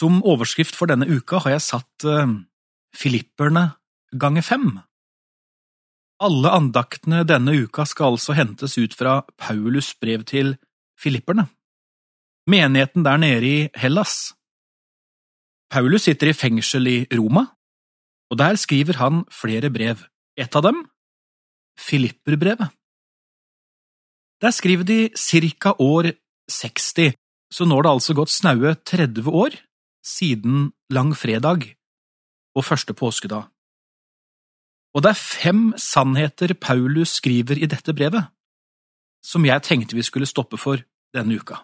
Som overskrift for denne uka har jeg satt uh, Filipperne ganger fem. Alle andaktene denne uka skal altså hentes ut fra Paulus brev til filipperne, menigheten der nede i Hellas. Paulus sitter i fengsel i Roma, og der skriver han flere brev. Et av dem, Filipperbrevet. Der skriver de cirka år 60, så nå har det altså gått snaue 30 år siden langfredag og første påskedag. Og det er fem sannheter Paulus skriver i dette brevet, som jeg tenkte vi skulle stoppe for denne uka.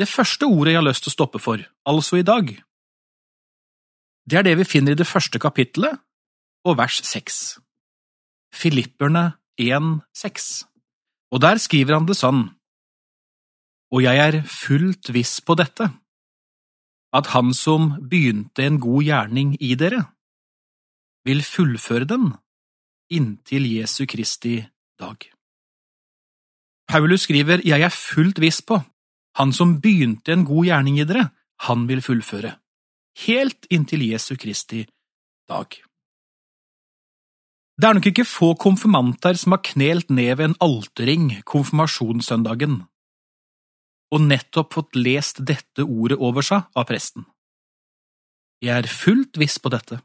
Det første ordet jeg har lyst til å stoppe for, altså i dag, det er det vi finner i det første kapittelet og vers seks. Filipperne 1,6. Og der skriver han det sånn, Og jeg er fullt viss på dette, at han som begynte en god gjerning i dere, vil fullføre den inntil Jesu Kristi dag. Paulus skriver Jeg er fullt viss på, han som begynte en god gjerning i dere, han vil fullføre, helt inntil Jesu Kristi dag. Det er nok ikke få konfirmanter som har knelt ned ved en alterring konfirmasjonssøndagen og nettopp fått lest dette ordet over seg av presten. Jeg er fullt viss på dette.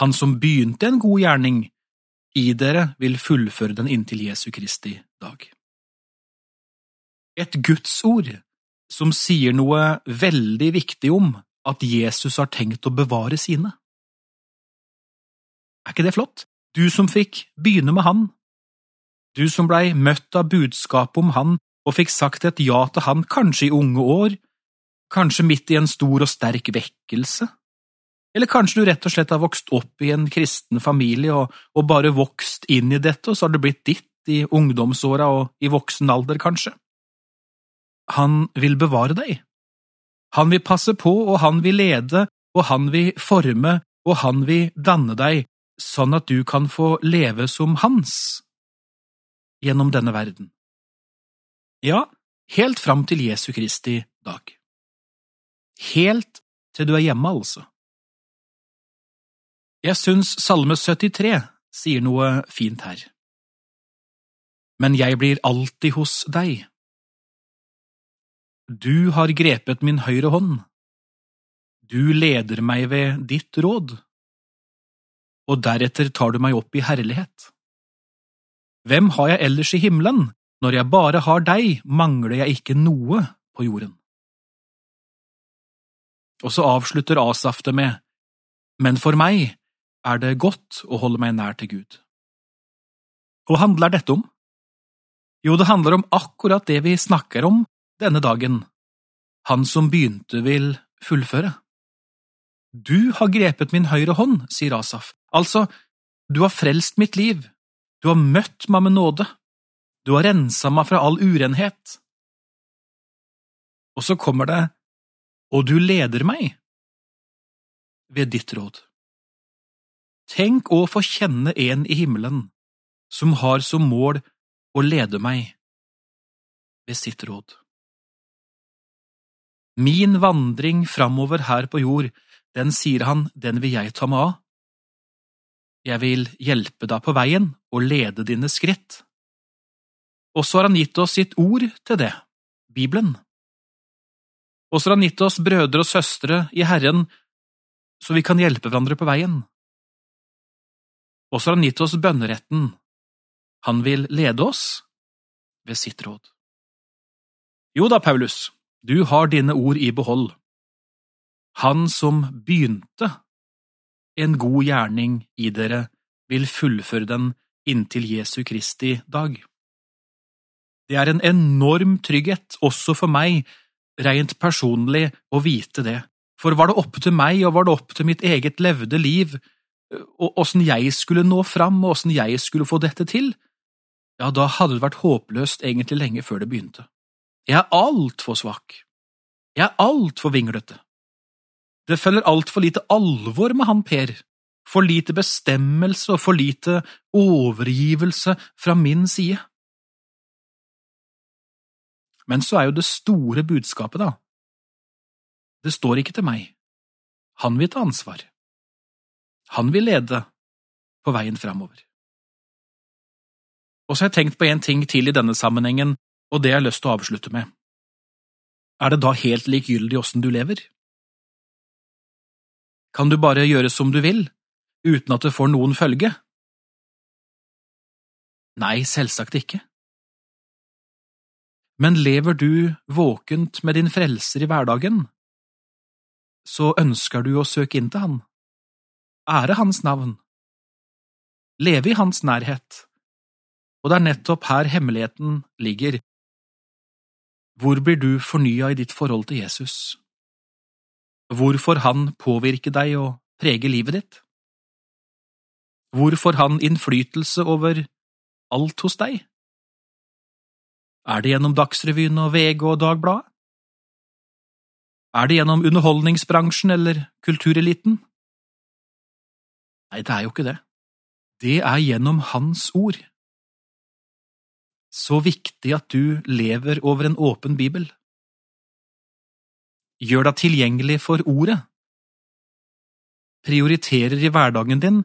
Han som begynte en god gjerning i dere, vil fullføre den inntil Jesu Kristi dag. Et gudsord som sier noe veldig viktig om at Jesus har tenkt å bevare sine. Er ikke det flott? Du som fikk begynne med Han, du som blei møtt av budskapet om Han og fikk sagt et ja til Han kanskje i unge år, kanskje midt i en stor og sterk vekkelse, eller kanskje du rett og slett har vokst opp i en kristen familie og, og bare vokst inn i dette, og så har det blitt ditt i ungdomsåra og i voksen alder, kanskje. Han vil bevare deg. Han vil passe på, og han vil lede, og han vil forme, og han vil danne deg, sånn at du kan få leve som hans gjennom denne verden. Ja, helt fram til Jesu Kristi dag. Helt til du er hjemme, altså. Jeg syns Salme 73 sier noe fint her. Men jeg blir alltid hos deg. Du har grepet min høyre hånd. Du leder meg ved ditt råd, og deretter tar du meg opp i herlighet. Hvem har jeg ellers i himmelen? Når jeg bare har deg, mangler jeg ikke noe på jorden. Og så avslutter Asaf det med, Men for meg er det godt å holde meg nær til Gud. Hva handler dette om? Jo, det handler om akkurat det vi snakker om denne dagen. Han som begynte, vil fullføre. Du har grepet min høyre hånd, sier Asaf. Altså, du har frelst mitt liv, du har møtt meg med nåde, du har rensa meg fra all urenhet. Og så kommer det, og du leder meg ved ditt råd. Tenk å få kjenne en i himmelen som har som mål å lede meg ved sitt råd. Min vandring framover her på jord, den sier han, den vil jeg ta meg av. Jeg vil hjelpe deg på veien og lede dine skritt. Og så har han gitt oss sitt ord til det, Bibelen. Og så har han gitt oss brødre og søstre i Herren, så vi kan hjelpe hverandre på veien. Og så har han gitt oss bønneretten. Han vil lede oss ved sitt råd. Jo da, Paulus, du har dine ord i behold. Han som begynte en god gjerning i dere, vil fullføre den inntil Jesu Kristi dag. Det er en enorm trygghet, også for meg, rent personlig, å vite det, for var det opp til meg og var det opp til mitt eget levde liv, og åssen jeg skulle nå fram, og åssen jeg skulle få dette til, ja, da hadde det vært håpløst egentlig lenge før det begynte. Jeg er altfor svak. Jeg er altfor vinglete. Det følger altfor lite alvor med han Per, for lite bestemmelse og for lite overgivelse fra min side. Men så er jo det store budskapet, da, det står ikke til meg. Han vil ta ansvar. Han vil lede på veien framover. Og så har jeg tenkt på en ting til i denne sammenhengen, og det jeg har lyst til å avslutte med. Er det da helt likegyldig åssen du lever? Kan du bare gjøre som du vil, uten at det får noen følge? Nei, selvsagt ikke. Men lever du våkent med din frelser i hverdagen, så ønsker du å søke inn til han, ære hans navn, leve i hans nærhet, og det er nettopp her hemmeligheten ligger. Hvor blir du fornya i ditt forhold til Jesus? Hvor får han påvirke deg og prege livet ditt? Hvor får han innflytelse over alt hos deg? Er det gjennom Dagsrevyen og VG og Dagbladet? Er det gjennom underholdningsbransjen eller kultureliten? Nei, det er jo ikke det. Det er gjennom Hans ord. Så viktig at du lever over en åpen bibel. Gjør deg tilgjengelig for ordet. Prioriterer i hverdagen din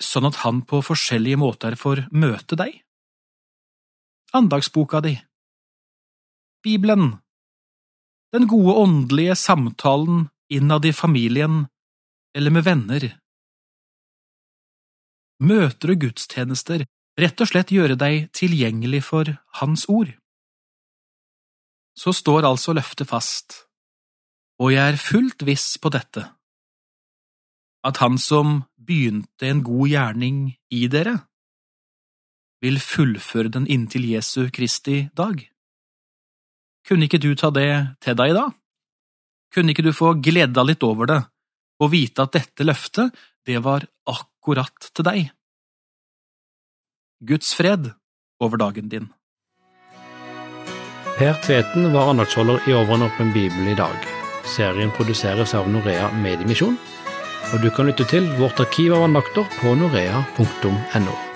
sånn at han på forskjellige måter får møte deg. Andagsboka di. Bibelen. Den gode åndelige samtalen innad i familien eller med venner. Møter og gudstjenester, rett og slett gjøre deg tilgjengelig for Hans ord. Så står altså løftet fast og jeg er fullt viss på dette, at Han som begynte en god gjerning i dere, vil fullføre den inntil Jesu Kristi dag. Kunne ikke du ta det til deg da? Kunne ikke du få glede deg litt over det og vite at dette løftet, det var akkurat til deg? Guds fred over dagen din. Per Tveten var andagsholder i Overåpen bibel i dag. Serien produseres av Norea Mediemisjon, og du kan lytte til vårt arkiv av andakter på norea.no.